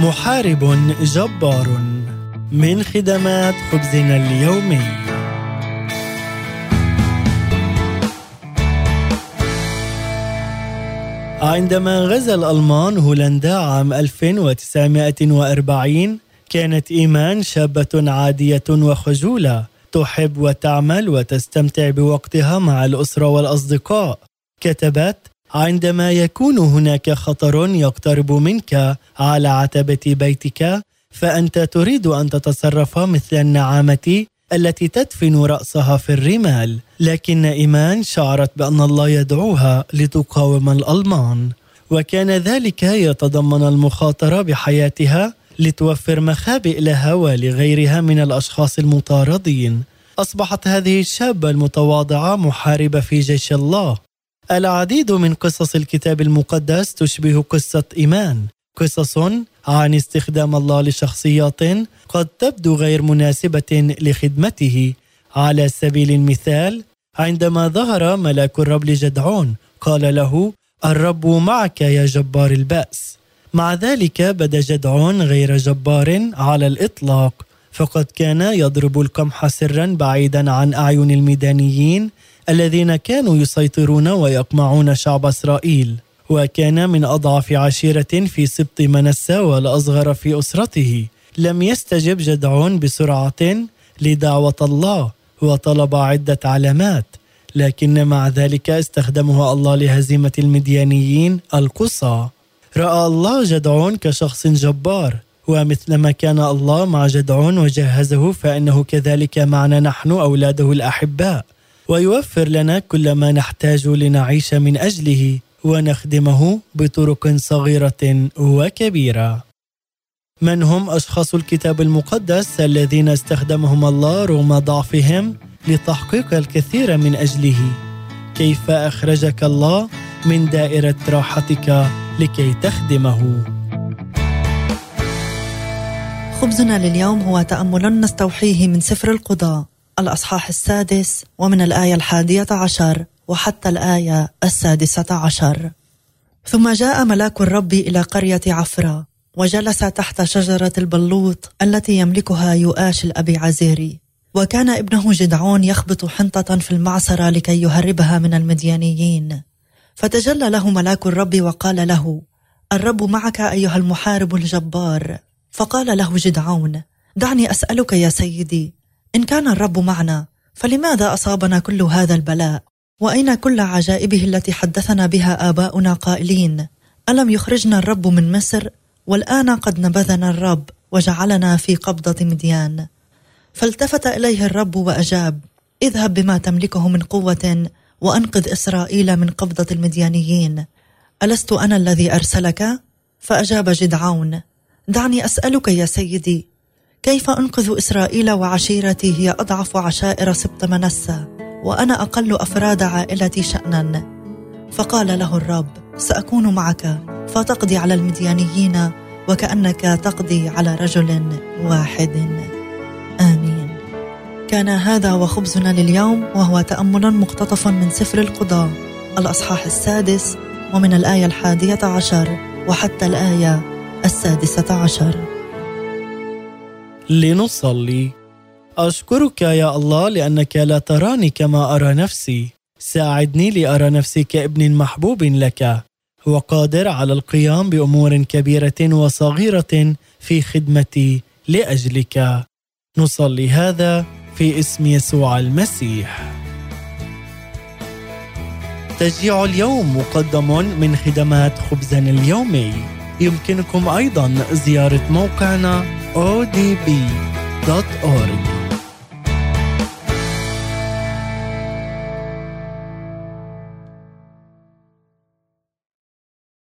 محارب جبار من خدمات خبزنا اليومي. عندما غزا الألمان هولندا عام 1940 كانت إيمان شابة عادية وخجولة تحب وتعمل وتستمتع بوقتها مع الأسرة والأصدقاء. كتبت عندما يكون هناك خطر يقترب منك على عتبة بيتك فأنت تريد أن تتصرف مثل النعامة التي تدفن رأسها في الرمال. لكن إيمان شعرت بأن الله يدعوها لتقاوم الألمان. وكان ذلك يتضمن المخاطرة بحياتها لتوفر مخابئ لها ولغيرها من الأشخاص المطاردين. أصبحت هذه الشابة المتواضعة محاربة في جيش الله. العديد من قصص الكتاب المقدس تشبه قصة إيمان. قصص عن استخدام الله لشخصيات قد تبدو غير مناسبة لخدمته. على سبيل المثال عندما ظهر ملاك الرب لجدعون قال له الرب معك يا جبار البأس. مع ذلك بدا جدعون غير جبار على الإطلاق فقد كان يضرب القمح سرا بعيدا عن أعين الميدانيين الذين كانوا يسيطرون ويقمعون شعب إسرائيل وكان من أضعف عشيرة في سبط منسى والأصغر في أسرته. لم يستجب جدعون بسرعة لدعوة الله وطلب عدة علامات لكن مع ذلك استخدمها الله لهزيمة المديانيين القصى. رأى الله جدعون كشخص جبار ومثلما كان الله مع جدعون وجهزه فإنه كذلك معنا نحن أولاده الأحباء. ويوفر لنا كل ما نحتاج لنعيش من أجله ونخدمه بطرق صغيرة وكبيرة. من هم أشخاص الكتاب المقدس الذين استخدمهم الله رغم ضعفهم لتحقيق الكثير من أجله؟ كيف أخرجك الله من دائرة راحتك لكي تخدمه؟ خبزنا لليوم هو تأمل نستوحيه من سفر القضاء. الأصحاح السادس ومن الآية الحادية عشر وحتى الآية السادسة عشر. ثم جاء ملاك الرب إلى قرية عفرة وجلس تحت شجرة البلوط التي يملكها يؤاش الأبي عزيري وكان ابنه جدعون يخبط حنطة في المعصرة لكي يهربها من المديانيين فتجلى له ملاك الرب وقال له الرب معك أيها المحارب الجبار. فقال له جدعون دعني أسألك يا سيدي إن كان الرب معنا فلماذا أصابنا كل هذا البلاء؟ وأين كل عجائبه التي حدثنا بها آباؤنا قائلين؟ ألم يخرجنا الرب من مصر؟ والآن قد نبذنا الرب وجعلنا في قبضة مديان. فالتفت إليه الرب وأجاب اذهب بما تملكه من قوة وأنقذ إسرائيل من قبضة المديانيين. ألست أنا الذي أرسلك؟ فأجاب جدعون دعني أسألك يا سيدي كيف أنقذ إسرائيل وعشيرتي هي أضعف عشائر سبط منسى وأنا أقل أفراد عائلتي شأنا؟ فقال له الرب سأكون معك فتقضي على المديانيين وكأنك تقضي على رجل واحد. آمين. كان هذا وخبزنا لليوم وهو تأمل مقتطف من سفر القضاء الأصحاح السادس ومن الآية الحادية عشر وحتى الآية السادسة عشر. لنصلي. أشكرك يا الله لأنك لا تراني كما أرى نفسي. ساعدني لأرى نفسي كابن محبوب لك. وقادر على القيام بأمور كبيرة وصغيرة في خدمتي لأجلك. نصلي هذا في اسم يسوع المسيح. تشجيع اليوم مقدم من خدمات خبزنا اليومي. يمكنكم أيضا زيارة موقعنا odb.org